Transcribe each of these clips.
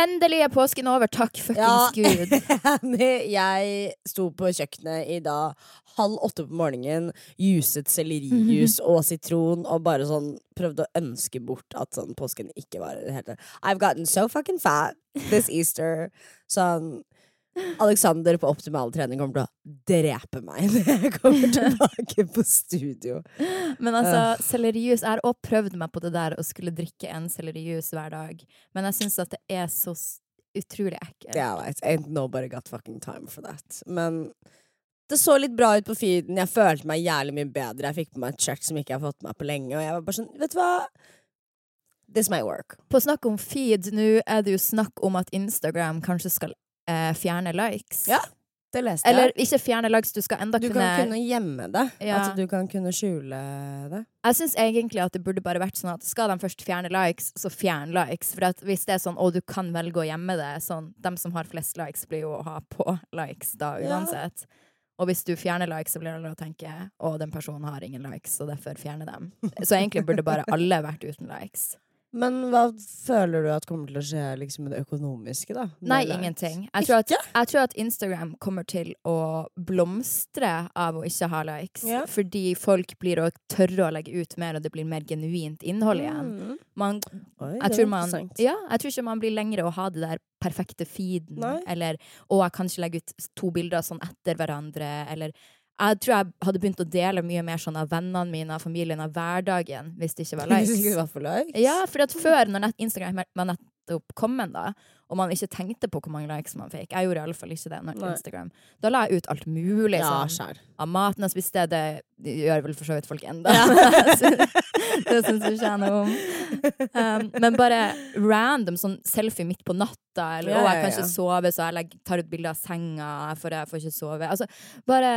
Endelig er påsken over. Takk fuckings Ja. gud. jeg sto på kjøkkenet i dag halv åtte på morgenen, juset sellerijus og sitron, og bare sånn prøvde å ønske bort at sånn påsken ikke var det hele. I've gotten so fucking fat this Easter. Sånn Alexander på optimal trening kommer til å drepe meg når jeg kommer tilbake på studio. Men altså, sellerijus Jeg har også prøvd meg på det der å skulle drikke en sellerijus hver dag, men jeg syns at det er så utrolig ekkelt. Yeah, right. ain't nobody got fucking time for that. Men det så litt bra ut på feeden. Jeg følte meg jævlig mye bedre. Jeg fikk på meg et shirt som ikke jeg har fått på meg på lenge, og jeg var bare sånn, vet du hva? This might work. På snakk om feed, nå er det jo snakk om at Instagram kanskje skal eh, fjerne likes. Ja, Det leste jeg. Eller ikke fjerne likes, du skal enda Du kunne, kan kunne gjemme det. Ja. At du kan kunne skjule det. Jeg syns egentlig at det burde bare vært sånn at skal de først fjerne likes, så fjern likes. For hvis det er sånn å, du kan velge å gjemme det, sånn dem som har flest likes, blir jo å ha på likes da Ja. uansett. Og hvis du fjerner likes, så blir det å tenke å, den personen har ingen likes, så derfor fjerner dem. Så egentlig burde bare alle vært uten likes. Men hva føler du at kommer til å skje liksom, med det økonomiske, da? Nei, ingenting. Jeg tror, at, jeg tror at Instagram kommer til å blomstre av å ikke ha likes. Ja. Fordi folk blir å tørre å legge ut mer, og det blir mer genuint innhold igjen. Mm. Man, Oi, jeg, tror man, ja, jeg tror ikke man blir lengre å ha det der perfekte feeden, Nei. eller å, jeg kan ikke legge ut to bilder sånn etter hverandre, eller jeg tror jeg hadde begynt å dele mye mer sånn av vennene mine og familien av hverdagen hvis det ikke var Hvis det likes. var for likes? Ja, for at før, når nett, Instagram var nettopp kommet, da, og man ikke tenkte på hvor mange likes man fikk Jeg gjorde i alle fall ikke det når Instagram. Da la jeg ut alt mulig Ja, sånn, av maten jeg spiste. Det gjør vel for så vidt folk enda. det syns jeg ikke noe om. Um, men bare random sånn selfie midt på natta, eller Ja, å, jeg kan ikke sove, så jeg legger, tar ut bilde av senga, for jeg får ikke sove. Altså, bare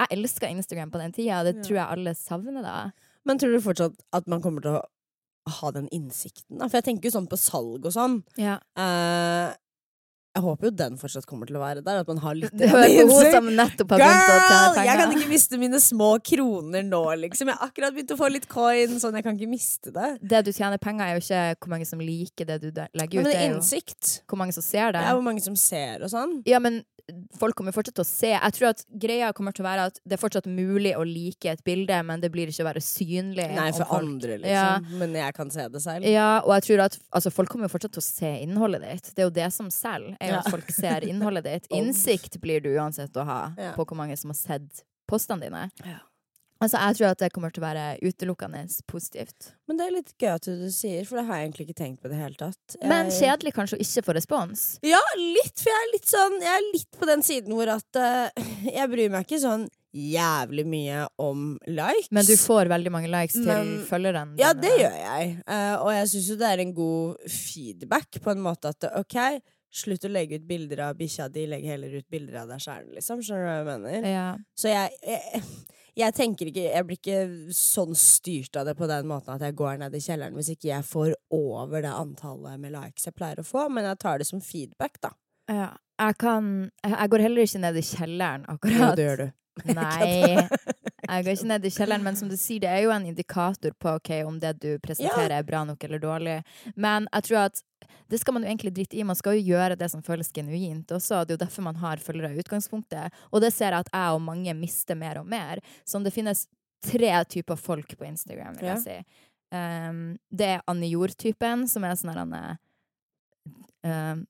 Jeg elska Instagram på den tida, og det tror jeg alle savner da. Men tror du fortsatt at man kommer til å ha den innsikten? Da? For jeg tenker jo sånn på salg og sånn. Ja. Eh, jeg håper jo den fortsatt kommer til å være der. At man har litt innsikt. Girl! Jeg kan ikke miste mine små kroner nå, liksom. Jeg har akkurat begynt å få litt coin, sånn jeg kan ikke miste det. Det du tjener penger, er jo ikke hvor mange som liker det du legger ut. Men Det er jo innsikt. hvor mange som ser det. Er hvor mange som ser og sånn. Ja, men folk kommer fortsatt til å se. Jeg tror at greia kommer til å være at det er fortsatt mulig å like et bilde, men det blir ikke å være synlig. Nei, for folk- andre, liksom. Ja. Men jeg kan se det selv. Ja, og jeg tror at altså, folk kommer jo fortsatt til å se innholdet ditt. Det er jo det som selger, er jo at folk ser innholdet ditt. Innsikt blir du uansett å ha på hvor mange som har sett postene dine. Ja. Altså, jeg tror at det kommer til å være utelukkende positivt. Men det er litt gøy at du sier, for det har jeg egentlig ikke tenkt på det hele tatt. Men kjedelig kanskje å ikke få respons. Ja, litt, for jeg er litt sånn Jeg er litt på den siden hvor at uh, Jeg bryr meg ikke sånn jævlig mye om likes. Men du får veldig mange likes til Men- følgerne Ja, det gjør jeg. Uh, og jeg syns jo det er en god feedback på en måte at OK, slutt å legge ut bilder av bikkja di, legg heller ut bilder av deg sjæl, liksom. Skjønner du hva jeg mener? Ja. Så jeg, jeg jeg tenker ikke Jeg blir ikke sånn styrt av det på den måten at jeg går ned i kjelleren hvis ikke jeg får over det antallet med likes jeg pleier å få, men jeg tar det som feedback, da. Ja. Jeg kan Jeg går heller ikke ned i kjelleren, akkurat. akkurat. det gjør du. Nei. Jeg går ikke ned i kjelleren, men som du sier, det er jo en indikator på okay, om det du presenterer er bra nok eller dårlig. Men jeg tror at det skal man jo egentlig drite i. Man skal jo gjøre det som føles genuint også. Det er jo derfor man har følgere i utgangspunktet. Og det ser jeg at jeg og mange mister mer og mer. Så det finnes tre typer folk på Instagram, vil Ja. jeg si. Um, det er Anne Jord-typen, som er sånn her um,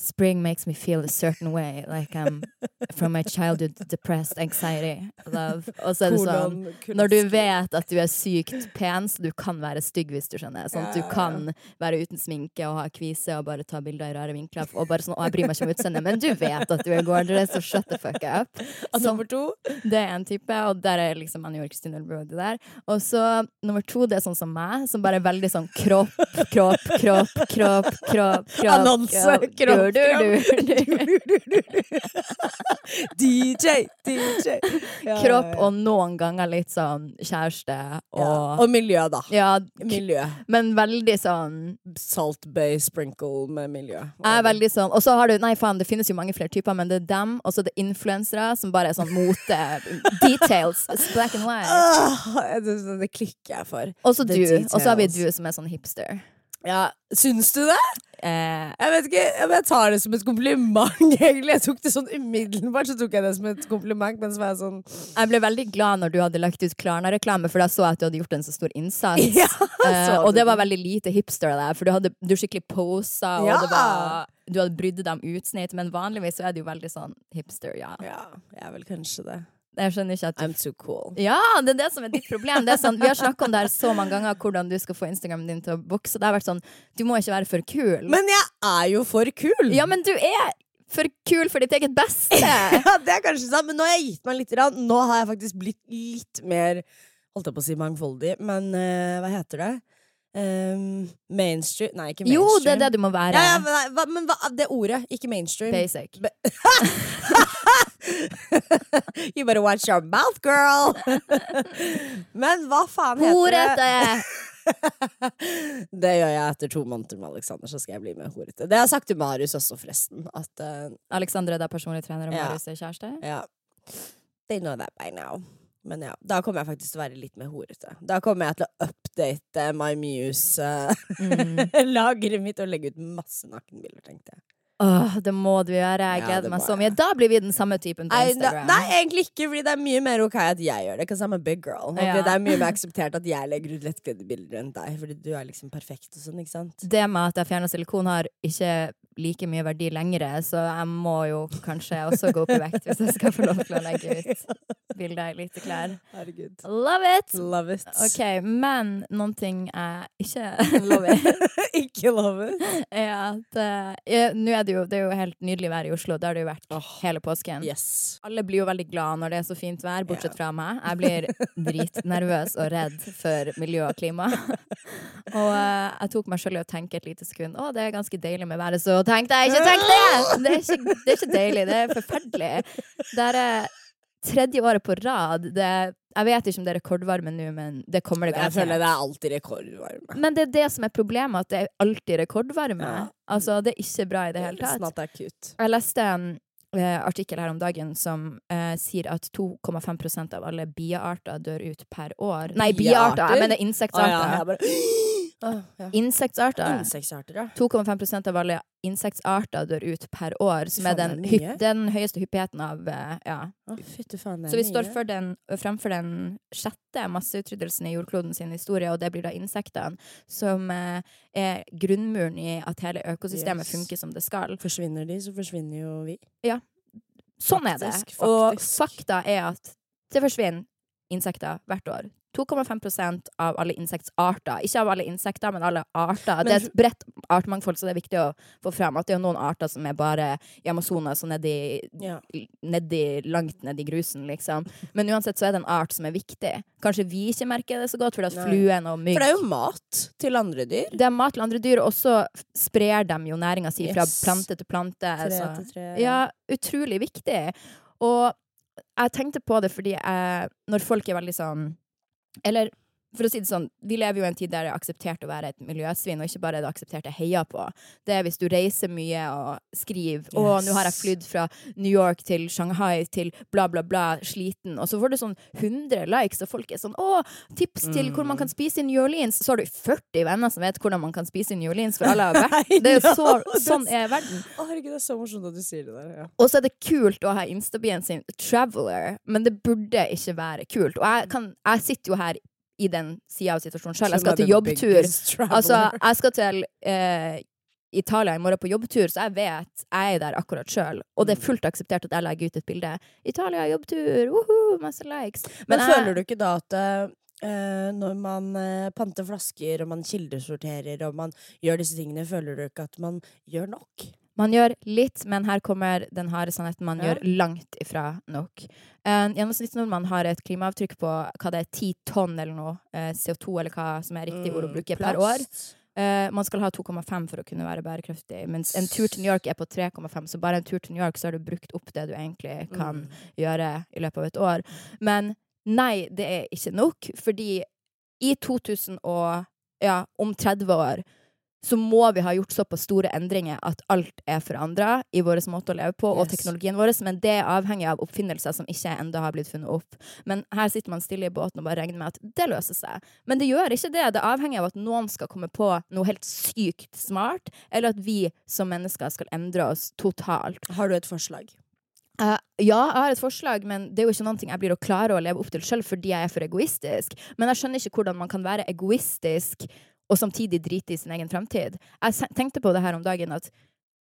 Spring makes me feel a certain way, like I'm from my childhood depressed anxiety love. Og så er det sånn når du vet at du er sykt pen, så du kan være stygg hvis du skjønner. Sånn at du kan være uten sminke og ha kvise og bare ta bilder i rare vinkler. Og bare sånn, å, jeg bryr meg ikke om utseendet, men du vet at du er gorgeous, så shut the fuck up. Og nummer to Det er en type, og der er liksom Anne Jork-Stine Brody der. Og så nummer to, det er sånn som meg, som bare er veldig sånn kropp, kropp, kropp, kropp, kropp, kropp. Annonse, kropp. DJ, DJ. Ja, Kropp og noen ganger litt sånn kjæreste og ja. Og miljø, da. Ja, Miljø. men veldig sånn Salt Bay sprinkle med miljø. Er veldig sånn Og så har du Nei, faen, det finnes jo mange flere typer, men det er dem, og så er det influensere som bare er sånn mote Details. Black and white. Åh, det, det klikker jeg for. Og så du. Og så har vi du som er sånn hipster. Ja, Syns du det? Eh, Jeg vet ikke om jeg tar det som et kompliment, egentlig. Jeg tok det sånn umiddelbart, så tok jeg det som et kompliment, men så var jeg sånn jeg ble veldig glad når du hadde lagt ut Klarna-reklame, for da så jeg at du hadde gjort en så stor innsats. Ja, Eh, så og det var veldig lite hipster deg, for du hadde du skikkelig posa, og Ja. det var, du hadde brydd deg om utsnitt, men vanligvis så er det jo veldig sånn hipster, ja. Ja, jeg er vel kanskje det. Jeg skjønner ikke at du I'm too cool. Ja, det er det som er ditt problem. Det er sånn, vi har snakka om det her så mange ganger, hvordan du skal få Instagramen din til å vokse. Det har vært sånn, du må ikke være for kul. Men jeg er jo for kul! ja, men du er for kul for ditt eget beste! Ja, det er kanskje sant, men nå har jeg gitt meg litt. Rann. Nå har jeg faktisk blitt litt mer Holdt jeg på å si mangfoldig, men uh, hva heter det? Um, mainstream Nei, ikke mainstream. Jo, det er det du må være. Ja, ja, men, hva, men hva, det ordet, ikke mainstream. Basic. You better watch your mouth, girl! men hva faen heter Horete! det? Det gjør jeg etter to måneder med Alexander, så skal jeg bli med horete. Det har jeg sagt til Marius også, forresten. At eh, Alexander er personlig trener, og Ja. Marius er kjæreste? Ja. They know that by now. Men ja, da kommer jeg faktisk til å være litt mer horete. Da kommer jeg til å update My Muse-lageret mitt og legge ut masse nakenbilder, tenkte jeg. Åh, det må du gjøre. Jeg gleder ja, meg så jeg. mye. Da blir vi den samme typen på Instagram. nei, egentlig ikke, fordi det er mye mer ok at jeg gjør det. Because I'm a big girl. Ok, Ja. Det er mye mer akseptert at jeg legger ut lettkledde bilder enn deg, fordi du er liksom perfekt og sånn, ikke sant? Det med at jeg fjerna silikon har ikke like mye verdi lenger, så jeg må jo kanskje også gå opp i vekt hvis jeg skal få lov til å legge ut bilder i lite klær. Herregud. Love it! Love it. Ok, men noen ting jeg ikke lover, ikke love it. er at eh, ja, Nå er det jo, det er jo helt nydelig vær i Oslo. Det har det jo vært hele påsken. Yes. Alle blir jo veldig glad når det er så fint vær, bortsett fra meg. Jeg blir dritnervøs og redd for miljø og klima. og eh, jeg tok meg selv i å tenke et lite sekund Å, det er ganske deilig med været, så tenkte jeg ikke tenk det! Det er ikke, det er ikke deilig, det er forferdelig. Det er eh, tredje året på rad. Det, jeg vet ikke om det er rekordvarme nå, men det kommer det Jeg føler garantert. det er alltid rekordvarme. Men det er det som er problemet, at det er alltid rekordvarme. Ja. Altså, det er ikke bra i det hele tatt. Snart er cute. Jeg leste en eh, artikkel her om dagen som eh, sier at 2,5% av alle biearter dør ut per år. Nei, biearter! Jeg mener Å, Ah, ja, jeg bare Åh, ja. Insektarter. Insektsarter, ja. 2,5% av alle insektsarter dør ut per år, som er den, hypp, den høyeste hyppigheten av eh, Ja. oh, faen, Så vi står den, fremfor den sjette masseutryddelsen i jordkloden sin historie, og det blir da insektene, som eh, er grunnmuren i at hele økosystemet Yes. funker som det skal. Forsvinner de, så forsvinner jo vi. Sånn er det. Faktisk, Og fakta er at det forsvinner insekter hvert år. 2,5% av alle insektarter. Ikke av alle insekter, men alle arter. Men det er et bredt artmangfold, så det er viktig å få frem at det er noen arter som er bare i Amazonas og nedi, Ja. nedi, langt nedi grusen, liksom. Men uansett så er det en art som er viktig. Kanskje vi ikke merker det så godt, for det er fluen og mygg For det er jo mat til andre dyr. det er mat til andre dyr, og så sprer de jo næringa si fra Yes. plante til plante. Tre så- til tre. ja, utrolig viktig. Og jeg tenkte på det fordi jeg, når folk er veldig sånn Eller for å si det sånn, vi lever jo i en tid der det er akseptert å være et miljøsvin, og ikke bare er det akseptert jeg heier på. Det er hvis du reiser mye og skriver 'Å, nå har jeg Yes. flydd fra New York til Shanghai til bla, bla, bla, sliten', og så får du sånn 100 likes, og folk er sånn 'Å, tips til hvor man kan spise i New Orleans', så har du 40 venner som vet hvordan man kan spise i New Orleans, for alle har vært Det er jo så, sånn er verden. Å, herregud, det er så morsomt at du sier det der. Ja. Og så er det kult å ha Instabien sin Traveler, men det burde ikke være kult. Og jeg, kan, jeg sitter jo her i den sida av situasjonen sjøl. Jeg skal til jobbtur. Altså, jeg skal til eh, Italia i morgen på jobbtur, så jeg vet jeg er der akkurat sjøl. Og det er fullt akseptert at jeg legger ut et bilde. Italia, jobbtur, uhu, masse likes. Men, jeg- føler du ikke da at eh, når man eh, panter flasker, og man kildesorterer, og man gjør disse tingene, føler du ikke at man gjør nok? Man gjør litt, men her kommer den harde sannheten. Man Ja. gjør langt ifra nok. En gjennomsnittsnordmann har et klimaavtrykk på hva det er, ti tonn eller noe eh, CO2, eller hva som er riktig ord å bruke, per år. Uh, man skal ha 2,5 for å kunne være bærekraftig, mens en tur til New York er på 3,5. Så bare en tur til New York, så har du brukt opp det du egentlig kan Mm. gjøre i løpet av et år. Men nei, det er ikke nok, fordi i 2000 og ja, om 30 år så må vi ha gjort såpass store endringer at alt er forandra i vår måte å leve på, og teknologien vår, men det er avhengig av oppfinnelser som ikke ennå har blitt funnet opp. Men her sitter man stille i båten og bare regner med at det løser seg. Men det gjør ikke det. Det er avhengig av at noen skal komme på noe helt sykt smart, eller at vi som mennesker skal endre oss totalt. Har du et forslag? Uh, ja, jeg har et forslag, men det er jo ikke noe jeg blir å klare å leve opp til sjøl fordi jeg er for egoistisk. Men jeg skjønner ikke hvordan man kan være egoistisk og samtidig drite i sin egen fremtid. Jeg tenkte på det her om dagen at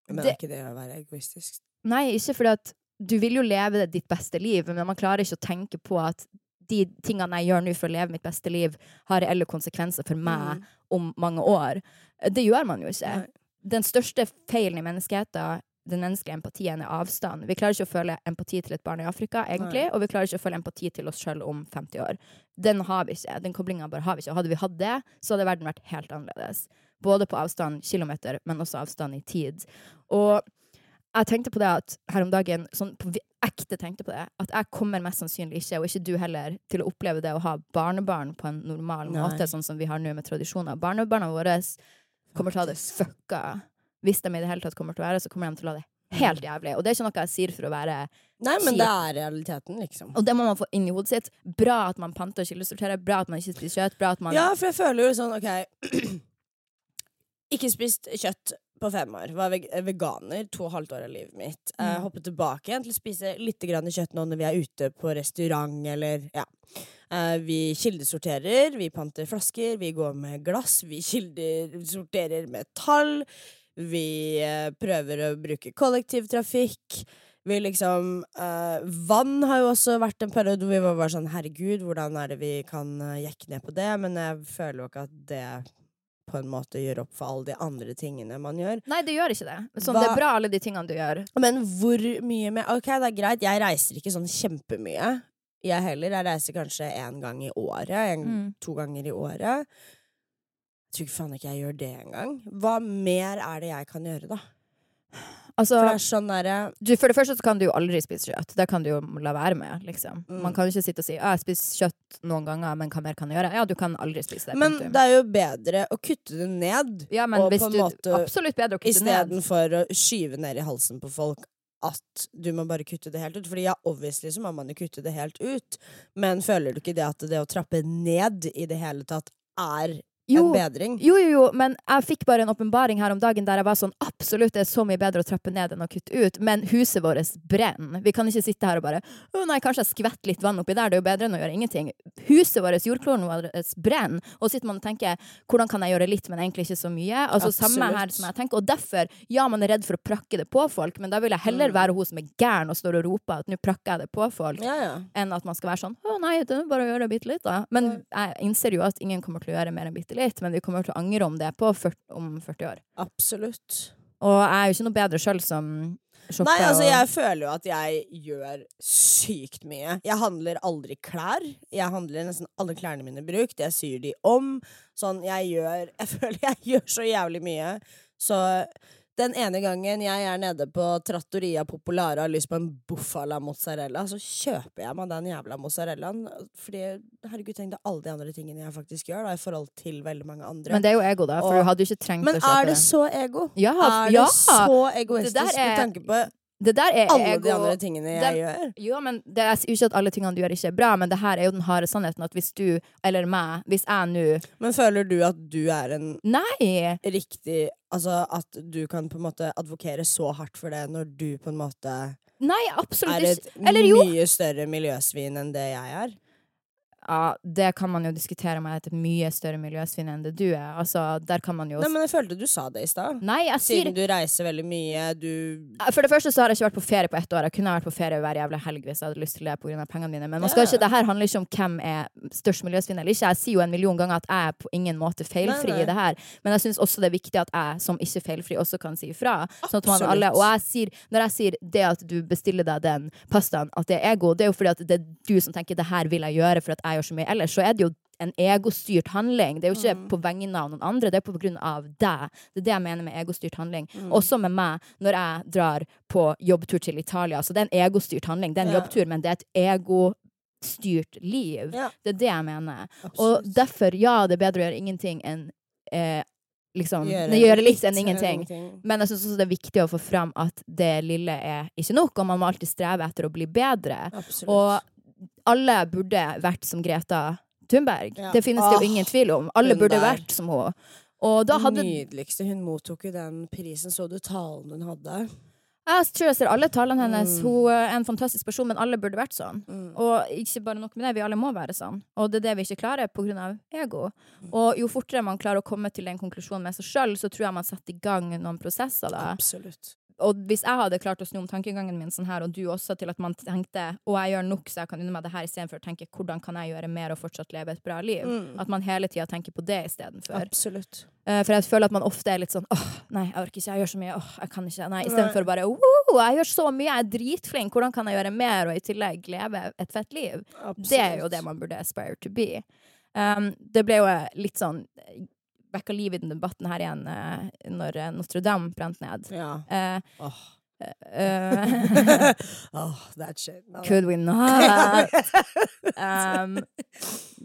Men Det- er ikke det å være egoistisk? Nei, ikke fordi at du vil jo leve ditt beste liv, men man klarer ikke å tenke på at de tingene jeg gjør nå for å leve mitt beste liv, har reelle konsekvenser for meg Mm. om mange år. Det gjør man jo ikke. Nei. Den største feilen i menneskeheten, den menneskelige empatien, er avstand. Vi klarer ikke å føle empati til et barn i Afrika, egentlig, Nei. og vi klarer ikke å føle empati til oss sjøl om 50 år. Den har vi ikke. Den koblinga bare har vi ikke. Hadde vi hatt det, så hadde verden vært helt annerledes. Både på avstand, kilometer, men også avstand i tid. Og jeg tenkte på det at her om dagen, sånn på ekte tenkte på det, at jeg kommer mest sannsynlig ikke, og ikke du heller, til å oppleve det å ha barnebarn på en normal Nei. måte, sånn som vi har nå med tradisjoner. Barnebarna våre kommer til å ha det fucka. Hvis de i det hele tatt kommer til å være, så kommer de til å ha det helt jævlig. Og det er ikke noe jeg sier for å være Nei, men Kjip. det er realiteten, liksom. Og det må man få inn i hodet sitt. Bra at man panter kildesorterer, bra at man ikke spiser kjøtt, bra at man Ja, for jeg føler jo sånn, OK Ikke spist kjøtt på fem år. Var veg veganer to og halvt år av livet mitt. Eh, Mm. hoppet tilbake igjen til å spise litt kjøtt nå når vi er ute på restaurant eller ja. Eh, vi kildesorterer, vi panter flasker, vi går med glass, vi kildesorterer metall. Vi eh, prøver å bruke kollektivtrafikk. Vi liksom eh, Vann har jo også vært en periode hvor vi var bare sånn Herregud, hvordan er det vi kan eh, jekke ned på det? Men jeg føler jo ikke at det på en måte gjør opp for alle de andre tingene man gjør. Nei, det gjør ikke det. Sånn, Hva- det er bra, alle de tingene du gjør. Men hvor mye mer Ok, det er greit, jeg reiser ikke sånn kjempemye. Jeg heller. Jeg reiser kanskje én gang i året. En, Mm. To ganger i året. Jeg tror faen ikke jeg gjør det engang. Hva mer er det jeg kan gjøre, da? Altså, For det sånn der, du, for det første så kan du jo aldri spise kjøtt. Det kan du jo la være med. liksom. Mm. Man kan jo ikke sitte og si «Ja, 'jeg spiser kjøtt noen ganger, men hva mer kan jeg gjøre?' Ja, du kan aldri spise det. Men punktum. det er jo bedre å kutte det ned ja, men og på en måte Absolutt bedre å kutte ned. istedenfor å skyve ned i halsen på folk at du må bare kutte det helt ut. Fordi ja, obviously så må man jo kutte det helt ut, men føler du ikke det at det å trappe ned i det hele tatt er Jo, en bedring? Jo, jo, jo, men jeg fikk bare en åpenbaring her om dagen der jeg var sånn absolutt, det er så mye bedre å trappe ned enn å kutte ut, men huset vårt brenner. Vi kan ikke sitte her og bare å nei, kanskje jeg skvetter litt vann oppi der, det er jo bedre enn å gjøre ingenting. Huset vårt, jordkloden vår, brenner, og så sitter man og tenker hvordan kan jeg gjøre litt, men egentlig ikke så mye. Altså samme her som jeg tenker, og derfor, ja, man er redd for å prakke det på folk, men da vil jeg heller Mm. være hun som er gæren og står og roper at nå prakker jeg det på folk, Ja, ja. enn at man skal være sånn 'Å nei, det er bare å gjøre bitte litt', da. Men jeg innser jo at ingen kommer til å gjøre mer enn bitte litt, men vi kommer til å angre om det på 40, om 40 år. Absolutt. Og jeg er jo ikke noe bedre sjøl som shopper. Nei, altså jeg føler jo at jeg gjør sykt mye. Jeg handler aldri klær. Jeg handler nesten alle klærne mine brukt. Jeg syr de om. Sånn, jeg gjør Jeg føler jeg gjør så jævlig mye. Så den ene gangen jeg er nede på Trattoria Popolare og har lyst på en Buffala mozzarella, så kjøper jeg meg den jævla mozzarellaen. Fordi herregud, tenk deg alle de andre tingene jeg faktisk gjør, da, i forhold til veldig mange andre. Men det er jo ego, da, for Og- du hadde jo ikke trengt Men å kjøpe er det så ego? Ja, er ja. det så egoistisk det er- med tanke på Det der er alle ego. de andre tingene jeg det, gjør? Jo, men det er jo ikke at alle tingene du gjør, ikke er bra, men det her er jo den harde sannheten at hvis du, eller meg, hvis jeg nå Men føler du at du er en Nei! riktig Altså at du kan på en måte advokere så hardt for det når du på en måte Nei, absolutt er ikke. et Eller jo. mye større miljøsvin enn det jeg er? Ja, det kan man jo diskutere om jeg er et mye større miljøsvinn enn det du er. Altså, der kan man jo Nei, men jeg følte du sa det i stad. Nei, jeg sier Siden du reiser veldig mye, du For det første så har jeg ikke vært på ferie på ett år. Jeg kunne vært på ferie hver jævla helg hvis jeg hadde lyst til det pga. pengene mine. Men man skal Ja. ikke, det her handler ikke om hvem er størst miljøsvinn eller ikke. Jeg sier jo en million ganger at jeg er på ingen måte feilfri Nei, nei. i det her. Men jeg syns også det er viktig at jeg som ikke feilfri også kan si ifra. Sånn at man Absolutt. alle, og jeg sier, når jeg sier det at du bestiller deg den pastaen, at det er ego, det er jo fordi at det er du som tenker det her vil jeg gjøre for at jeg gjør så mye ellers. Så er det jo en egostyrt handling. Det er jo ikke Mm. på vegne av noen andre, det er på grunn av deg. Det er det jeg mener med egostyrt handling. Mm. Også med meg, når jeg drar på jobbtur til Italia. Så det er en egostyrt handling. Det er en Ja. jobbtur, men det er et egostyrt liv. Ja, Det er det jeg mener. Og derfor, ja, det er bedre å gjøre ingenting enn eh, liksom Gjøre Gjøre, litt enn ingenting. Men jeg syns også det er viktig å få fram at det lille er ikke nok, og man må alltid streve etter å bli bedre. Absolutt. Og alle burde vært som Greta Thunberg. Ja. Det finnes det jo ingen tvil om. Alle hun burde der. vært som hun. Og hadde Nydeligste. Hun mottok jo den prisen. Så du talen hun hadde? Jeg tror jeg ser alle talene hennes. Mm. Hun er en fantastisk person, men alle burde vært sånn. Mm. Og ikke bare nok med det, vi alle må være sånn. Og det er det vi ikke klarer pga. ego. Og jo fortere man klarer å komme til den konklusjonen med seg sjøl, så tror jeg man setter i gang noen prosesser da. Absolutt. Og hvis jeg hadde klart å snu om tankegangen min sånn her, og du også, til at man tenkte å, jeg gjør nok så jeg kan unne meg det her, istedenfor å tenke hvordan kan jeg gjøre mer og fortsatt leve et bra liv. Mm. At man hele tida tenker på det istedenfor. Absolutt. Uh, for jeg føler at man ofte er litt sånn åh, nei, jeg orker ikke, jeg gjør så mye, åh, jeg kan ikke. Nei, Nei. istedenfor bare wow, jeg gjør så mye, jeg er dritflink, hvordan kan jeg gjøre mer, og i tillegg leve et fett liv? Absolutt. Det er jo det man burde aspire to be. Um, det ble jo litt sånn vekka liv i den debatten her igjen uh, når uh, Notre-Dame brant ned. Ja. Uh, Åh. uh, Åh, that shit. No. could we not? Um,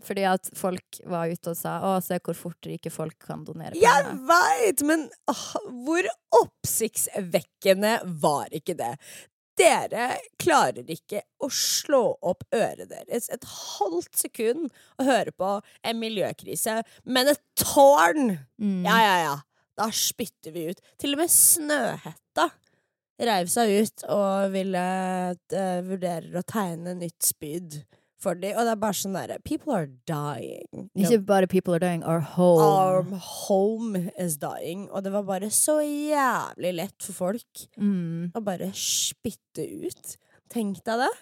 fordi at folk var ute og sa å, se hvor fort rike folk kan donere Jeg penger. veit, men åh, hvor oppsiktsvekkende var ikke det? Dere klarer ikke å slå opp øret deres et halvt sekund og høre på en miljøkrise, men et tårn! Mm. Ja, ja, ja. Da spytter vi ut. Til og med Snøhetta reiv seg ut og ville uh, vurderer å tegne nytt spyd for dem. Og det er bare sånn derre People are dying. Ikke bare people are dying, our home. Our home is dying. Og det var bare så jævlig lett for folk Mm. å bare spytte ut. Tenk deg det.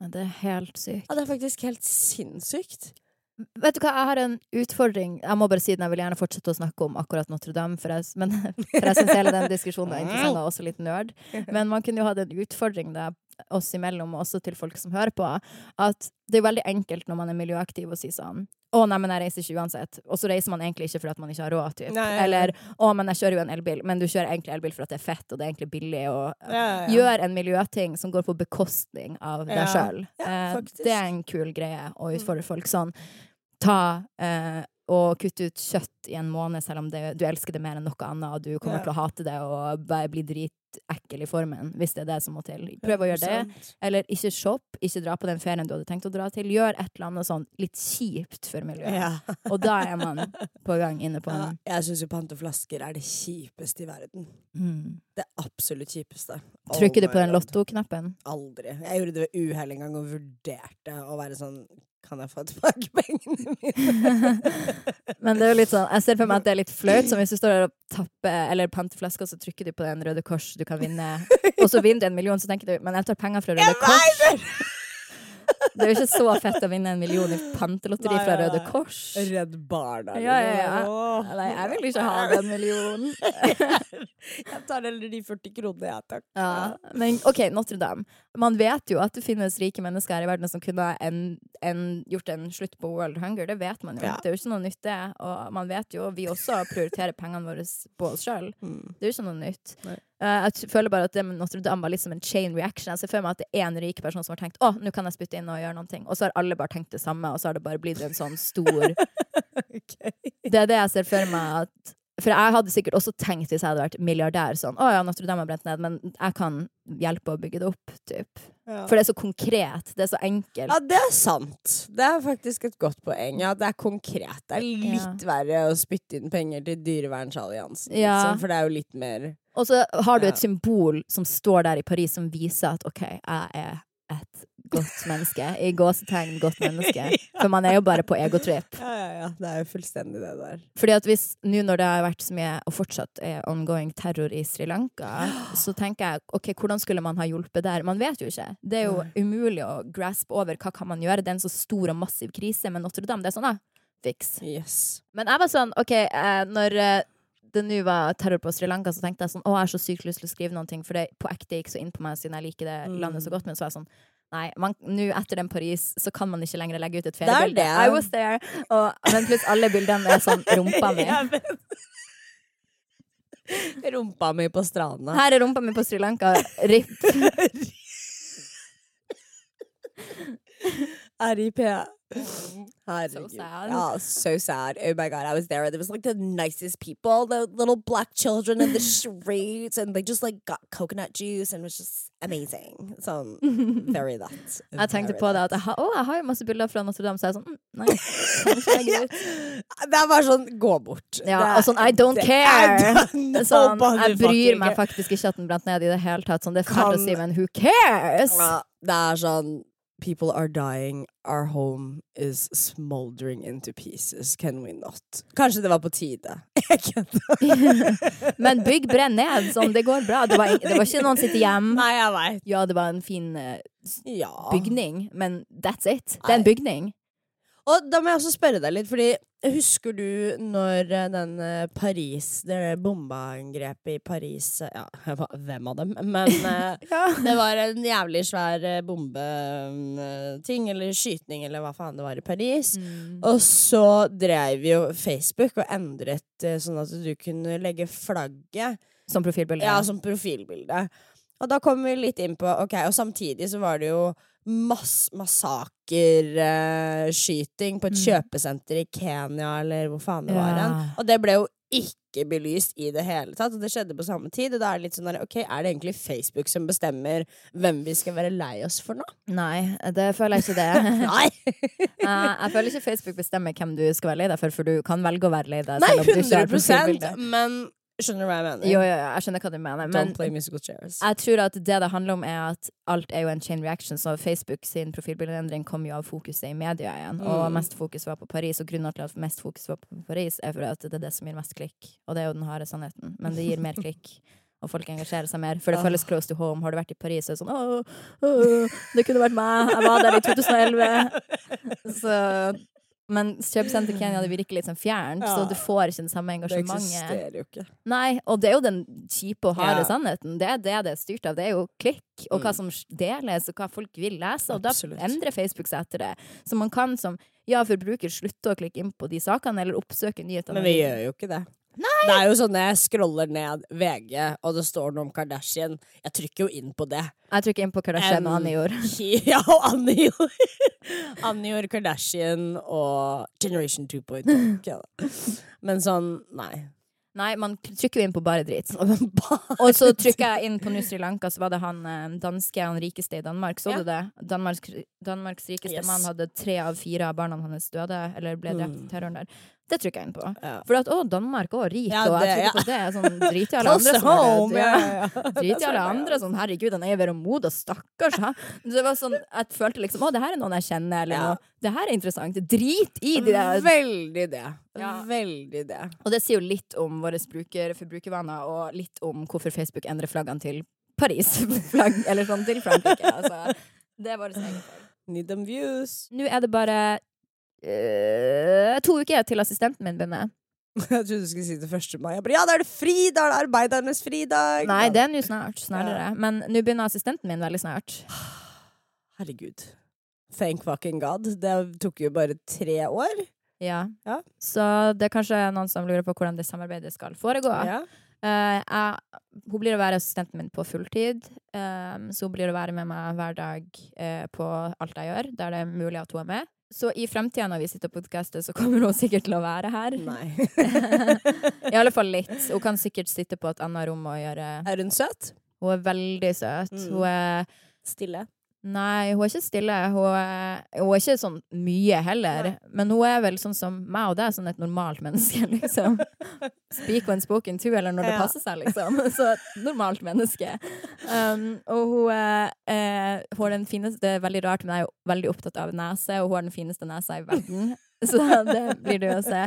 Ja, Det er helt sykt. Ja, det er faktisk helt sinnssykt. Vet du hva, jeg har en utfordring. Jeg må bare si den, jeg vil gjerne fortsette å snakke om akkurat Notre-Dame, for jeg, men, for jeg syns hele den diskusjonen er interessant og også litt nerd. Men man kunne jo hatt en utfordring da, oss imellom, og også til folk som hører på, at det er veldig enkelt når man er miljøaktiv å si sånn å, nei, men jeg reiser ikke uansett. Og så reiser man egentlig ikke fordi at man ikke har råd. Typ. Nei, ja. Eller å, men jeg kjører jo en elbil. Men du kjører egentlig elbil for at det er fett, og det er egentlig billig. Og Ja, ja, gjør en miljøting som går på bekostning av deg sjøl. Eh, det er en kul greie å utfordre folk sånn. Ta eh, og kutte ut kjøtt i en måned selv om det, du elsker det mer enn noe annet, og du kommer til å hate det og bare bli dritekkel i formen, hvis det er det som må til. Prøv å gjøre det. Eller ikke shopp, ikke dra på den ferien du hadde tenkt å dra til. Gjør et eller annet sånn litt kjipt for miljøet. Ja. Og da er man på gang inne på Ja, en jeg syns jo panteflasker er det kjipeste i verden. mm. Det absolutt kjipeste. Oh Trykker du på den lottoknappen? Aldri. Jeg gjorde det ved uhell en gang og vurderte å være sånn Kan jeg få tilbake pengene mine? Men det er jo litt sånn, jeg ser for meg at det er litt flaut. Som hvis du står der og tapper eller panteflasker, så trykker du på den Røde Kors du kan vinne, og så vinner du en million, så tenker du men jeg tar penger fra Røde Kors. Det er jo ikke så fett å vinne en million i pantelotteri fra Røde. Kors. Redd Barna. Ja, ja, ja. Åh. Nei, jeg vil ikke ha den millionen. Jeg tar heller de 40 kronene, jeg, takk. Ja, men OK, Notre-Dame. Man vet jo at det finnes rike mennesker her i verden som kunne en, en, gjort en slutt på world hunger. Det vet man jo. Ja. Det er jo ikke noe nytt, det. Og man vet jo, vi også prioriterer pengene våre på oss sjøl. Mm. Det er jo ikke noe nytt. Nei. Eh, jeg føler bare at det med Notre-Dame var litt som en chain reaction. Jeg ser for meg at det er en rik person som har tenkt å, nå kan jeg spytte inn og gjøre noe. Og så har alle bare tenkt det samme, og så har det bare blitt en sånn stor Det er det jeg ser for meg at For jeg hadde sikkert også tenkt hvis jeg hadde vært milliardær sånn Å ja, Notre-Dame har brent ned, men jeg kan hjelpe å bygge det opp, typ. Ja. For det er så konkret. Det er så enkelt. Ja, det er sant. Det er faktisk et godt poeng. Ja, det er konkret. Det er litt verre å spytte inn penger til Dyrevernsalliansen, Ja. liksom, for det er jo litt mer Og så har du Ja. et symbol som står der i Paris som viser at OK, jeg er et godt menneske. I gåsetegn godt menneske. For man er jo bare på egotrip. Ja, ja, ja. Det er jo fullstendig det der. Fordi at hvis nå når det har vært så mye, og fortsatt er ongoing terror i Sri Lanka, så tenker jeg ok, hvordan skulle man ha hjulpet der? Man vet jo ikke. Det er jo umulig å graspe over hva kan man gjøre. Det er en så stor og massiv krise. med Notre-Dame, det er sånn, da. Fiks. Yes. Men jeg var sånn, OK, eh, når eh, det nå var terror på Sri Lanka, så tenkte jeg sånn Å, jeg har så sykt lyst til å skrive noen ting, for det på ekte gikk så inn på meg siden jeg liker det Mm. landet så godt. Men så var jeg sånn Nei, nå etter den Paris så kan man ikke lenger legge ut et er feriebilde. I was there. Og, men pluss alle bildene er sånn rumpa mi. Ja, men... Rumpa mi på stranda. Her er rumpa mi på Sri Lanka. RIP. RIP. Herregud. sad. Oh, so sad. Oh my god, I was there. There was like the nicest people, the little black children in the streets, and they just like got coconut juice and it was just amazing. So very that. Jeg tenkte på det at jeg, har- å, jeg har jo masse bilder fra Notre Dame, så jeg er sånn mm, Nei. Det er bare sånn gå bort. Ja, Det- og sånn I don't care! Sånn, jeg bryr meg faktisk ikke at den brant ned i det hele tatt. Sånn, det er fælt å si, men who cares? Ja, det er sånn People are dying, our home is smoldering into pieces. Can we not? Kanskje det var på tide. Jeg kødder. Men bygg brenn ned, sånn, det går bra. Det var, det var ikke noen sitter hjem. Nei, jeg vet. Ja, det var en fin uh, Ja. bygning, men that's it. Det er en bygning. Og da må jeg også spørre deg litt, fordi husker du når eh, den eh, Paris Det bombeangrepet i Paris eh, Ja, hvem av dem? Men ja. det var en jævlig svær bombeting, eller skytning, eller hva faen det var i Paris. Mm. Og så drev jo Facebook og endret sånn at du kunne legge flagget Som profilbilde. ja, som profilbilde. Og da kom vi litt inn på Ok, og samtidig så var det jo mass massakerskyting på et Mm. kjøpesenter i Kenya, eller hvor faen det var hen. Ja. Og det ble jo ikke belyst i det hele tatt, og det skjedde på samme tid. Og da er det litt sånn der, ok, er det egentlig Facebook som bestemmer hvem vi skal være lei oss for nå? Nei, det føler jeg ikke det. Nei! Eh, jeg føler ikke Facebook bestemmer hvem du skal være lei deg for, for du kan velge å være lei deg. Nei, selv om du ikke har 100 profilbilde. men skjønner du hva jeg mener? Jo, jo, jo, jeg skjønner hva du mener. Men Don't play musical chairs. jeg tror at det det handler om, er at alt er jo en chain reaction. Så Facebook sin profilbildeendring kom jo av fokuset i media igjen. Og Mm. mest fokus var på Paris. Og grunnen til at mest fokus var på Paris, er fordi at det er det som gir mest klikk. Og det er jo den harde sannheten. Men det gir mer klikk. Og folk engasjerer seg mer, for det føles close to home. Har du vært i Paris, så er det sånn Åh, åh, det kunne vært meg. Jeg var der i 2011. Så men kjøpesenter Kenya det virker litt sånn fjernt, Ja. så du får ikke det samme engasjementet. Det eksisterer jo ikke. Nei, og det er jo den kjipe og harde Ja. sannheten. Det er det det er styrt av. Det er jo klikk, og hva Mm. som deles, og hva folk vil lese. Og Absolutt. da endrer Facebook seg etter det. Så man kan som ja, forbruker slutte å klikke inn på de sakene, eller oppsøke nyhetene. Men vi gjør jo ikke det. Det er jo sånn jeg scroller ned VG, og det står noe om Kardashian. Jeg trykker jo inn på det. Jeg trykker inn på Kardashian og Anjor. Ja, og Anjor. Anjor, Kardashian og Generation 2.0. Men sånn, nei. Nei, man trykker jo inn på bare drit. Og så trykker jeg inn på New Sri Lanka, så var det han eh, danske, han rikeste i Danmark. Så Ja. du det? Danmarks, Danmarks rikeste Yes. mann hadde tre av fire av barna hans døde, eller ble drept i Mm. terroren der. Det trykker jeg inn på. Ja. For at å, Danmark òg, rik, Ja, og jeg det- ja. på det. Sånn, drit i alle andre home, ja. Drit i alle andre. Sånn, herregud, han er ved Moda, stakkars. Ha? Det var sånn, jeg følte liksom å, det her er noen jeg kjenner, eller Ja. noe. Det her er interessant. Drit i de der Veldig det. Ja. Veldig det. Og det sier jo litt om våre bruker, forbrukervaner, og litt om hvorfor Facebook endrer flaggene til Paris-flagg, eller sånn til Frankrike. Altså, det er vårt eget feil. Need them views. Nå er det bare øh, to uker til assistenten min begynner. Jeg trodde du skulle si det 1. mai. Jeg bare, ja, da er det fri! Da er det arbeidernes fridag! Nei, det er nå snart. Snarere. Men nå begynner assistenten min veldig snart. Herregud. Thank fucking god. Det tok jo bare tre år. Ja. Ja. Så det er kanskje noen som lurer på hvordan det samarbeidet skal foregå. Ja. Uh, jeg, hun blir å være assistenten min på fulltid. eh, så hun blir å være med meg hver dag uh, på alt jeg gjør, der det er mulig at hun er med. Så i fremtida når vi sitter og podkaster, så kommer hun sikkert til å være her. Nei. I alle fall litt. Hun kan sikkert sitte på et annet rom og gjøre Er hun søt? Hun er veldig søt. Mm. Hun er Stille. Nei, hun er ikke stille. Hun er, hun er ikke sånn mye heller. Men hun er vel sånn som meg og deg, sånn et normalt menneske, liksom. Speak when spoken to, eller når det Ja. passer seg, liksom. Så et normalt menneske. Um, og hun er, eh, hun er den fineste Det er veldig rart, men jeg er jo veldig opptatt av nese, og hun har den fineste nesa i verden. Så det blir det å se.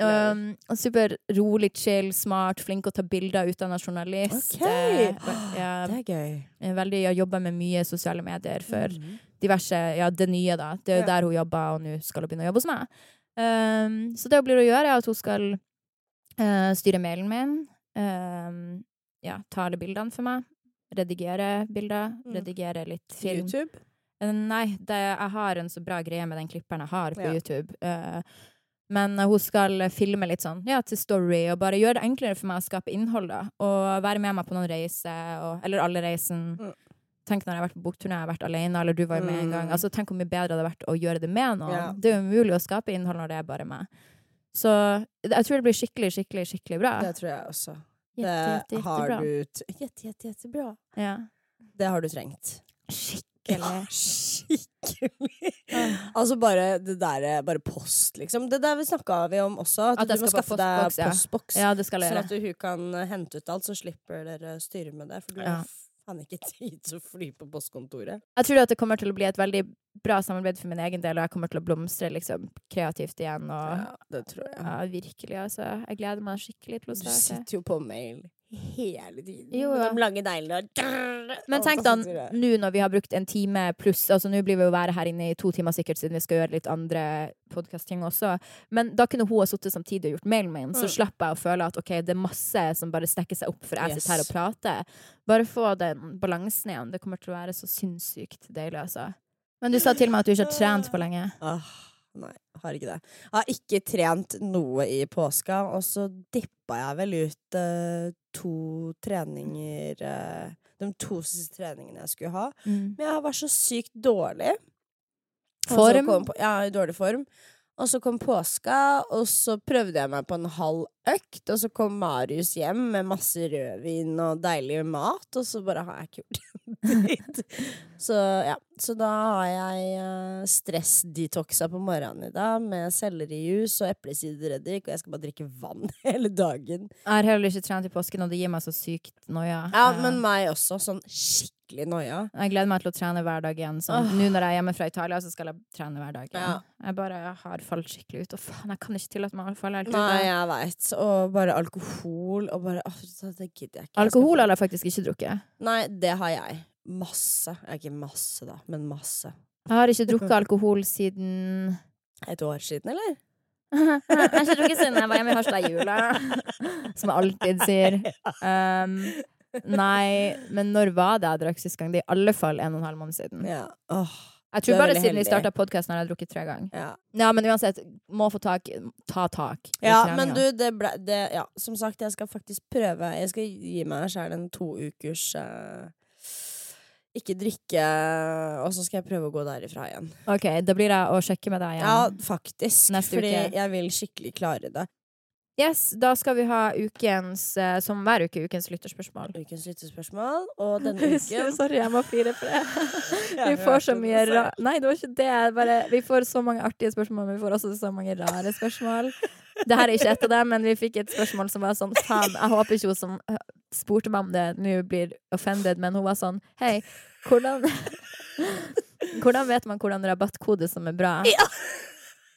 Um, super rolig, chill, smart, flink å ta bilder, utdanna journalist. Okay. Uh, ja, Det er gøy. er veldig, jeg jobber med mye sosiale medier for Mhm. diverse Ja, det nye, da. Det er jo Ja. der hun jobber, og nå skal hun begynne å jobbe hos meg. Um, så det hun blir å gjøre, er at hun skal uh, styre mailen min. Um, ja, ta alle bildene for meg. Redigere bilder. Mm. Redigere litt film. YouTube? Uh, Nei, det, jeg har en så bra greie med den klipperen jeg har på Ja. YouTube. Eh, men hun skal filme litt sånn, ja, til story, og bare gjøre det enklere for meg å skape innhold, da. Og være med meg på noen reiser, og, eller alle reisen. Mm. Tenk når jeg har vært på bokturné, jeg har vært alene, eller du var jo med en gang. Mm. Altså, tenk hvor mye bedre det hadde vært å gjøre det med noen. Yeah. Det er jo umulig å skape innhold når det er bare meg. Så jeg tror det blir skikkelig, skikkelig, skikkelig bra. Det tror jeg også. Jette, jette, Det har du Jette, jette, jettebra. Ja. Det har du trengt. Skikkelig. Skikkelig. Altså bare det der Bare post, liksom. Det der vi snakka vi om også. At, At du må skaffe deg postboks, ja. Ja, Sånn at hun kan hente ut alt, så slipper dere styre med det. For du Ja. har ikke tid til å fly på postkontoret. Jeg tror at det kommer til å bli et veldig bra samarbeid for min egen del, og jeg kommer til å blomstre liksom, kreativt igjen. Og, Ja, det tror jeg. ja, virkelig, altså. Jeg gleder meg skikkelig til å Du sitter jo på mail hele tiden. Jo, ja. de lange neglene. Men tenk da, nå når vi har brukt en time pluss Altså nå blir vi jo være her inne i to timer sikkert, siden vi skal gjøre litt andre podcastting også. Men da kunne hun ha sittet samtidig og gjort mailen min, så Mm. slapp jeg å føle at ok, det er masse som bare stekker seg opp for jeg Yes. sitter her og prater. Bare få den balansen igjen. Det kommer til å være så sinnssykt deilig, altså. Men du sa til meg at du ikke har trent på lenge. Ah, nei, har ikke det. Jeg har ikke trent noe i påska, og så dippa jeg vel ut uh, to treninger uh, De to siste treningene jeg skulle ha. Mm. Men jeg var så sykt dårlig. Form? på- Ja, i dårlig form. Og så kom påska, og så prøvde jeg meg på en halv økt, og så kom Marius hjem med masse rødvin og deilig mat, og så bare har jeg ikke gjort dritt. Så ja, så da har jeg uh, stressdetoxa på morgenen i dag med sellerijus og eplesidereddik, og jeg skal bare drikke vann hele dagen. Jeg har heller ikke trent i påsken, og det gir meg så sykt noia. Ja, Eh, men meg også. Sånn skikkelig noia. Jeg gleder meg til å trene hver dag igjen. Sånn. Nå når jeg er hjemme fra Italia, så skal jeg trene hver dag. Ja. Jeg bare har falt skikkelig ut. Og faen, jeg kan ikke tillate meg å falle helt ut. Nei, Jeg- vet veit. Og bare alkohol og bare åh, Det gidder jeg ikke. Alkohol har jeg faktisk ikke drukket. Nei, det har jeg. Masse. Jeg ikke masse, da, men masse. Jeg har ikke drukket alkohol siden Et år siden, eller? Jeg har ikke drukket siden jeg var hjemme i Harstad i jula. Som jeg alltid sier. Um, nei, men når var det jeg drakk sist gang? Det er i alle fall en og en halv måned siden. Ja. Åh, Jeg tror bare siden vi starta podkasten har jeg drukket tre ganger. ja. Ja, men uansett, må få tak ta tak ja, treninga. men du, det ble det, Ja, som sagt, jeg skal faktisk prøve Jeg skal gi meg sjæl en to ukers uh ikke drikke, og så skal jeg prøve å gå derifra igjen. OK, da blir det å sjekke med deg igjen. Ja, faktisk. Neste fordi uke. jeg vil skikkelig klare det. Yes, da skal vi ha ukens, eh, som hver uke, ukens lytterspørsmål. Ukens lytterspørsmål, og denne uken Sorry, jeg må fire for det. Vi får så mye ra... Nei, det var ikke det. Bare, vi får så mange artige spørsmål, men vi får også så mange rare spørsmål. Det her er ikke et av dem, men vi fikk et spørsmål som var sånn Faen, jeg håper ikke hun som øh, spurte meg om det, nå blir offended, men hun var sånn Hei, hvordan Hvordan vet man hvordan rabattkode som er bra?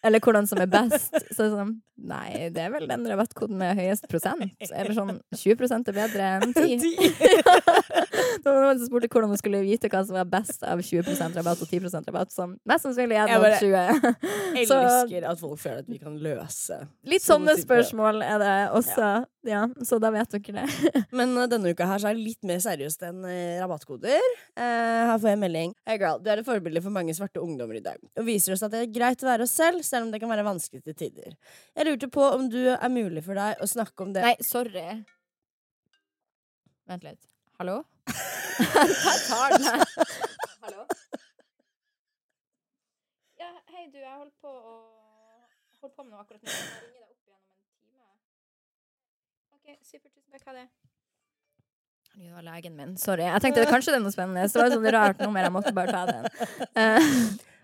Eller hvordan som er best. Så sånn, nei, det er vel den rabattkoden med høyest prosent. Eller sånn 20 er bedre enn 10 Det var noen som spurte hvordan hun skulle vite hva som var best av 20% rabatt og 10 rabatt. Som mest sannsynlig er Jeg nok bare 20. Så elsker at folk føler at vi kan løse litt sånne sånne spørsmål er det også. Ja, så da vet dere det. Men uh, denne uka her så er det litt mer seriøst enn uh, rabattkoder. Uh, her får jeg melding. Hey girl, du er et forbilde for mange svarte ungdommer i dag. Og viser oss at det er greit å være oss selv, selv om det kan være vanskelig til tider. Jeg lurte på om du er mulig for deg å snakke om det Nei, sorry. Vent litt. Hallo? Jeg tar den her. Hallo? Ja, hei du, jeg holdt på å Holdt på med noe akkurat nå. Jeg ringer deg opp igjen om en time. OK, supert. Tusen takk. Ha det. Det var legen min. Sorry. Jeg tenkte kanskje det er noe spennende. Så det var sånn rart nummer. Jeg måtte bare ta den. Eh,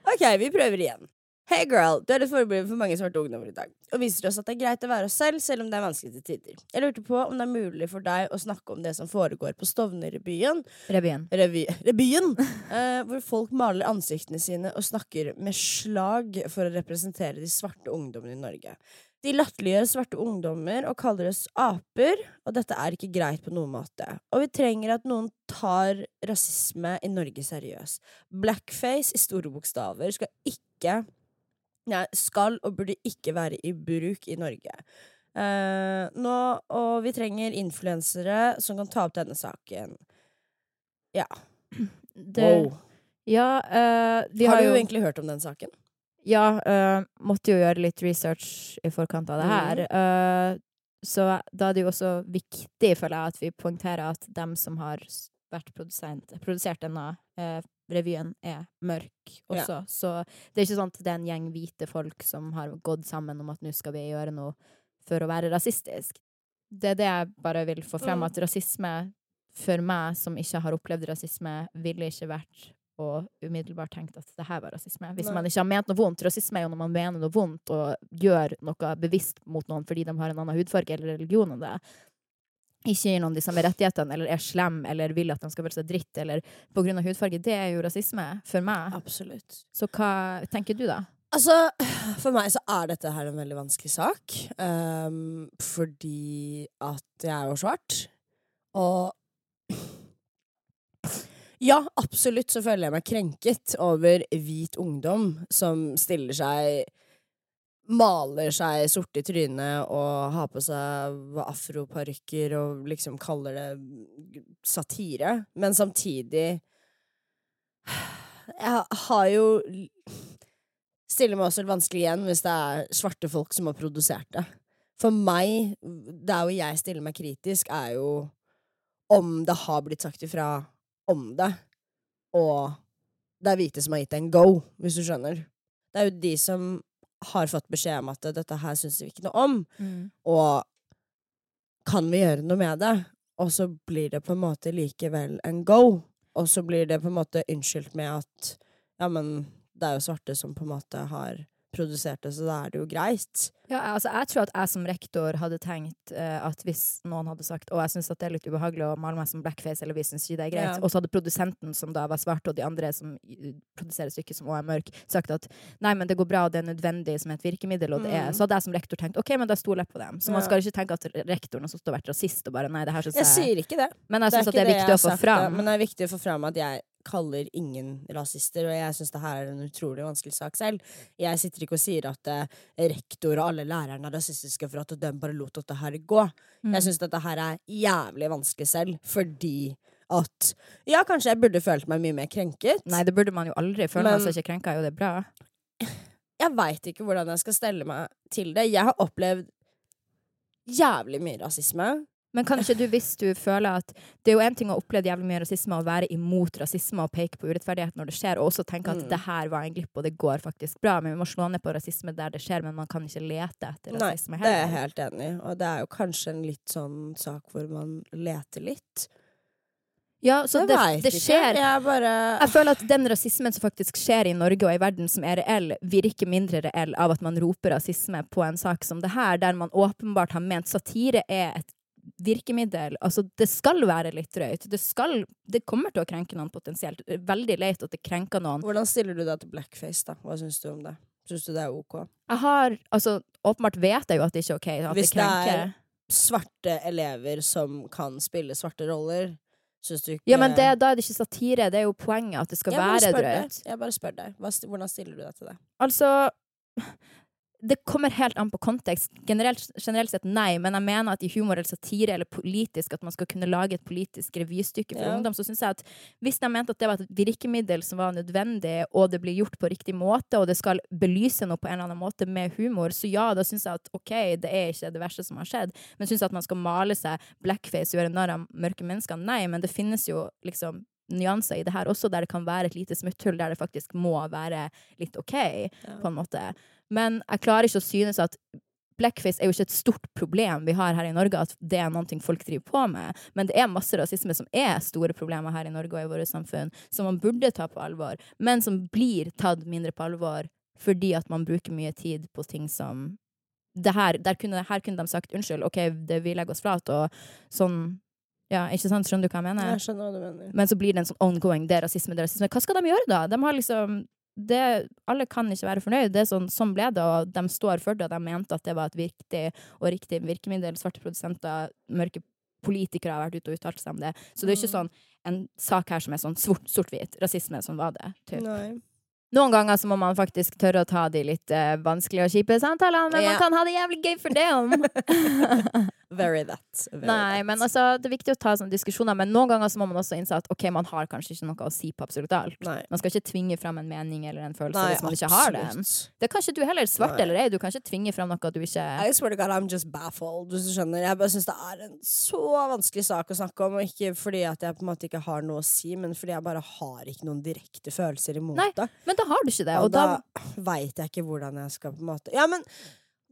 Ok, vi prøver igjen. Hey girl, du er et forbilde for mange svarte ungdommer i dag. Og viser oss at det er greit å være oss selv, selv om det er vanskelig til tider. Jeg lurte på om det er mulig for deg å snakke om det som foregår på Stovner-revyen, revyen. revy, revyen eh, hvor folk maler ansiktene sine og snakker med slag for å representere de svarte ungdommene i Norge. De latterliggjør svarte ungdommer og kaller oss aper, og dette er ikke greit på noen måte. Og vi trenger at noen tar rasisme i Norge seriøst. Blackface i store bokstaver skal ikke skal og burde ikke være i bruk i Norge. Uh, nå, og vi trenger influensere som kan ta opp denne saken. Ja. Det, Wow. Ja, uh, vi har har, du jo egentlig hørt om den saken? Ja, Uh, måtte jo gjøre litt research i forkant av det her. Mm. Så da er det jo også viktig, føler jeg, at vi poengterer at dem som har vært produsert denne eh, revyen, er mørk også. Så det er ikke sånn at det er en gjeng hvite folk som har gått sammen om at nå skal vi gjøre noe for å være rasistisk. Det er det jeg bare vil få frem, Mm. at rasisme for meg, som ikke har opplevd rasisme, ville ikke vært og umiddelbart tenkt at det her var rasisme. Hvis Nei. man ikke har ment noe vondt. Rasisme er jo når man mener noe vondt og gjør noe bevisst mot noen fordi de har en annen hudfarge eller religion enn det. Ikke gir noen de samme rettighetene, eller er slem, eller vil at de skal føle seg dritt, eller på grunn av hudfarge. Det er jo rasisme for meg. Absolutt. Så hva tenker du, da? Altså, for meg så er dette her en veldig vanskelig sak. Um, fordi at jeg er jo svart. Og ja, absolutt så føler jeg meg krenket over hvit ungdom som stiller seg Maler seg sorte i trynet og har på seg afroparykker og liksom kaller det satire. Men samtidig Jeg har jo stiller meg også litt vanskelig igjen hvis det er svarte folk som har produsert det. For meg, der hvor jeg stiller meg kritisk, er jo om det har blitt sagt ifra om det, og det er hvite som har gitt en go, hvis du skjønner. Det er jo de som har fått beskjed om at dette her syns vi ikke noe om, og kan vi gjøre noe med det? Og så blir det på en måte likevel en go. Og så blir det på en måte unnskyldt med at ja, men det er jo svarte som på en måte har produsert det, så da er det jo greit. Ja, altså, jeg tror at jeg som rektor hadde tenkt uh, at hvis noen hadde sagt og jeg syns det er litt ubehagelig å male meg som blackface, eller vi syns ikke det er greit, Ja. og så hadde produsenten, som da var svart, og de andre som produserer stykket som òg er mørk, sagt at nei, men det går bra, og det er nødvendig som et virkemiddel, og det er Mm. Så hadde jeg som rektor tenkt OK, men da stoler jeg på dem. Så man skal ikke tenke at rektoren har stått og vært rasist og bare nei, det her syns Jeg jeg sier ikke det. Men jeg syns at det er viktig å få fram. Det. Men det er viktig å få fram at jeg kaller ingen rasister, og jeg syns det her er en utrolig vanskelig sak selv. Jeg sitter ikke og sier at eh, rektor og alle lærerne er rasistiske for at de bare lot dette her gå. Mm. Jeg syns dette her er jævlig vanskelig selv, fordi at Ja, kanskje jeg burde følt meg mye mer krenket. Nei, det burde man jo aldri. Føler man seg ikke krenka, er jo det bra. Jeg veit ikke hvordan jeg skal stelle meg til det. Jeg har opplevd jævlig mye rasisme. Men kanskje du, hvis du føler at Det er jo en ting å oppleve jævlig mye rasisme og være imot rasisme og peke på urettferdighet når det skjer, og også tenke at Mm. det her var en glipp, og det går faktisk bra, men vi må slå ned på rasisme der det skjer, men man kan ikke lete etter rasisme Nei, rasisme det er jeg helt enig i. Og det er jo kanskje en litt sånn sak hvor man leter litt. Ja, så det, det, det skjer. Jeg bare Jeg føler at den rasismen som faktisk skjer i Norge og i verden, som er reell, virker mindre reell av at man roper rasisme på en sak som det her, der man åpenbart har ment satire er et virkemiddel. Altså, det skal være litt drøyt. Det skal Det kommer til å krenke noen potensielt. Veldig leit at det krenker noen. Hvordan stiller du deg til blackface, da? Hva syns du om det? Syns du det er ok? Jeg har Altså, åpenbart vet jeg jo at det ikke er OK. At Hvis det det er svarte elever som kan spille svarte roller, syns du ikke Ja, men det, da er det ikke satire. Det er jo poenget at det skal være drøyt. Jeg bare spør deg. Hvordan stiller du deg til det? Altså det kommer helt an på kontekst. Generelt, generelt sett nei, men jeg mener at i humor eller satire eller politisk at man skal kunne lage et politisk revystykke for Ja. ungdom, så syns jeg at hvis de mente at det var et virkemiddel som var nødvendig, og det blir gjort på riktig måte, og det skal belyse noe på en eller annen måte med humor, så ja, da syns jeg at OK, det er ikke det verste som har skjedd, men syns jeg at man skal male seg blackface og gjøre narr av mørke mennesker, nei, men det finnes jo liksom nyanser i det her også, der det kan være et lite smutthull der det faktisk må være litt OK på en måte. Men jeg klarer ikke å synes at blackface er jo ikke et stort problem vi har her i Norge, at det er noe folk driver på med. Men det er masse rasisme som er store problemer her i Norge og i vårt samfunn, som man burde ta på alvor, men som blir tatt mindre på alvor fordi at man bruker mye tid på ting som det her, kunne, her kunne de sagt unnskyld, OK, det, vi legger oss flat, og sånn Ja, ikke sant? Skjønner du hva jeg mener? Jeg skjønner hva du mener. Men så blir det en sånn ongoing, det er rasisme, det er rasisme. Hva skal de gjøre da? De har liksom det, alle kan ikke være fornøyd. Det er sånn, sånn ble det, og de står for det. Og de mente at det var et viktig og riktig virkemiddel. Svarte produsenter, mørke politikere har vært ute og uttalt seg om det. Så det er ikke sånn en sak her som er sånn sort- sort-hvit. Rasisme som var det. Typ. Nei. Noen ganger så må man faktisk tørre å ta de litt uh, vanskelige og kjipe samtalene, men Ja. man kan ha det jævlig gøy for det om. Very that. Very Nei, that. men altså, det er viktig å ta sånne diskusjoner, men noen ganger så må man også innse at ok, man har kanskje ikke noe å si på absolutt alt. Nei. Man skal ikke tvinge fram en mening eller en følelse Nei, hvis man ikke har den. Det kan ikke du heller. Svart Nei. eller ei, du kan ikke tvinge fram noe du ikke I swear to God, I'm just baffled. Hvis du skjønner. Jeg bare syns det er en så vanskelig sak å snakke om. Og ikke fordi at jeg på en måte ikke har noe å si, men fordi jeg bare har ikke noen direkte følelser imot Nei, det. Men da har du ikke det. Og Og da, da veit jeg ikke hvordan jeg skal på en måte Ja, men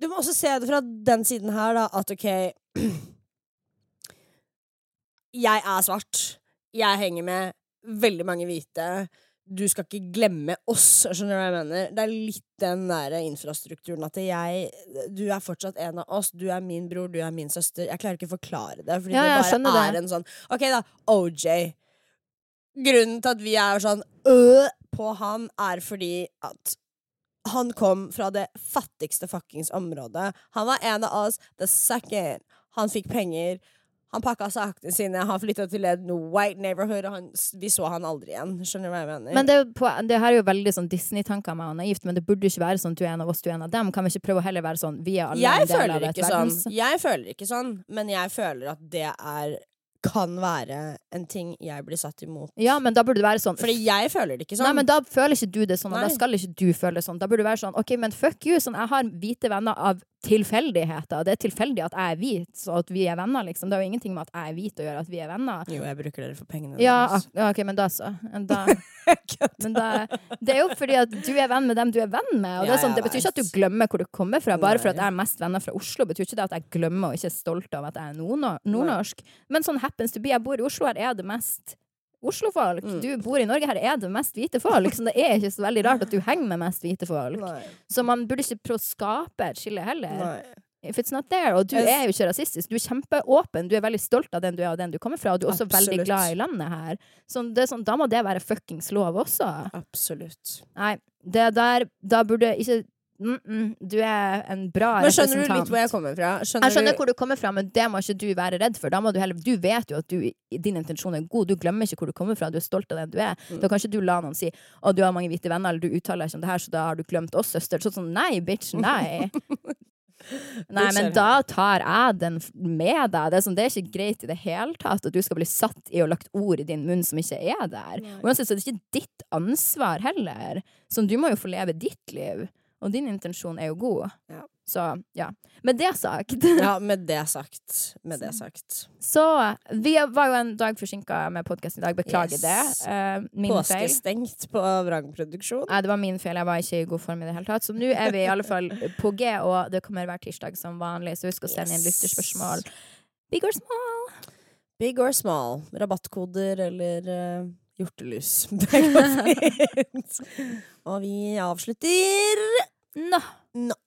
du må også se det fra den siden her, da, at OK Jeg er svart. Jeg henger med veldig mange hvite. Du skal ikke glemme oss, skjønner du hva jeg mener? Det er litt den der infrastrukturen at jeg Du er fortsatt en av oss. Du er min bror, du er min søster. Jeg klarer ikke å forklare det, fordi Ja, det bare er det. en sånn OK, da. OJ. Grunnen til at vi er sånn øh på han, er fordi at han kom fra det fattigste fuckings området. Han var en av oss the second han fikk penger. Han pakka sakene sine, han flytta til et white neighborhood, og han, vi så han aldri igjen. Skjønner du hva jeg mener? men det, på, det her er jo veldig sånn Disney-tanker med og naivt, men det burde ikke være sånn du er en av oss, du er en av dem. Kan vi ikke prøve å heller være sånn vi er alle jeg en del av et ikke sånn. verdens Jeg føler ikke sånn, men jeg føler at det er kan være en ting jeg blir satt imot. Ja, men da burde det være sånn Fordi jeg føler det ikke sånn. Nei, men da føler ikke du det sånn, og da skal ikke du føle det sånn. Da burde det være sånn, ok, men fuck you, sånn, jeg har hvite venner av tilfeldigheter. Det er tilfeldig at jeg er hvit, så at vi er venner, liksom. Det har jo ingenting med at jeg er hvit å gjøre at vi er venner. Jo, jeg bruker dere for pengene Ja, ja, ok, men da så. Da, men da, det er jo fordi at du er venn med dem du er venn med. Og det, sånn, det betyr ikke at du glemmer hvor du kommer fra. Bare for at jeg er mest venner fra Oslo, betyr ikke det at jeg glemmer og ikke er stolt av at jeg er nordnorsk. Men sånn happens to be. Jeg bor i Oslo, her er det mest Oslo-folk. Mm. Du bor i Norge, her er det mest hvite folk. Så det er ikke så veldig rart at du henger med mest hvite folk. Nei. Så man burde ikke prøve å skape et skille heller. Nei. If it's not there. Og du er jo ikke rasistisk. Du er kjempeåpen. Du er veldig stolt av den du er og den du kommer fra. Og du er også veldig glad i landet her. Så det sånn, da må det være fuckings lov også. Absolutt. Nei, det der Da burde ikke mm -mm, Du er en bra Men skjønner du litt hvor jeg kommer fra? Skjønner Jeg skjønner du? hvor du kommer fra, men det må ikke du være redd for. Du, heller, du vet jo at du, din intensjon er god. Du glemmer ikke hvor du kommer fra. Du er stolt av den du er. Mm. Da kan ikke du la noen si at du har mange hvite venner, eller du uttaler ikke om det her, så da har du glemt oss, søster. Sånn sånn, nei, bitch, nei. Nei, men da tar jeg den med deg. Det er, sånn, det er ikke greit i det hele tatt at du skal bli satt i og lagt ord i din munn som ikke er der. Uansett så er det ikke ditt ansvar heller. Så du må jo få leve ditt liv. Og din intensjon er jo god. Ja. Så ja. Med det sagt Ja, med det sagt. Med det sagt. Så vi var jo en dag forsinka med podkasten i dag. Beklager Yes. det. Uh, min feil. Påskestengt på vrangproduksjon. Nei, det var min feil. Jeg var ikke i god form i det hele tatt. Så nå er vi i alle fall på G, og det kommer hver tirsdag som vanlig. Så husk å sende inn Yes. lytterspørsmål. Big or small. Big or small. Rabattkoder eller uh hjortelus. Og vi avslutter Nå. nå.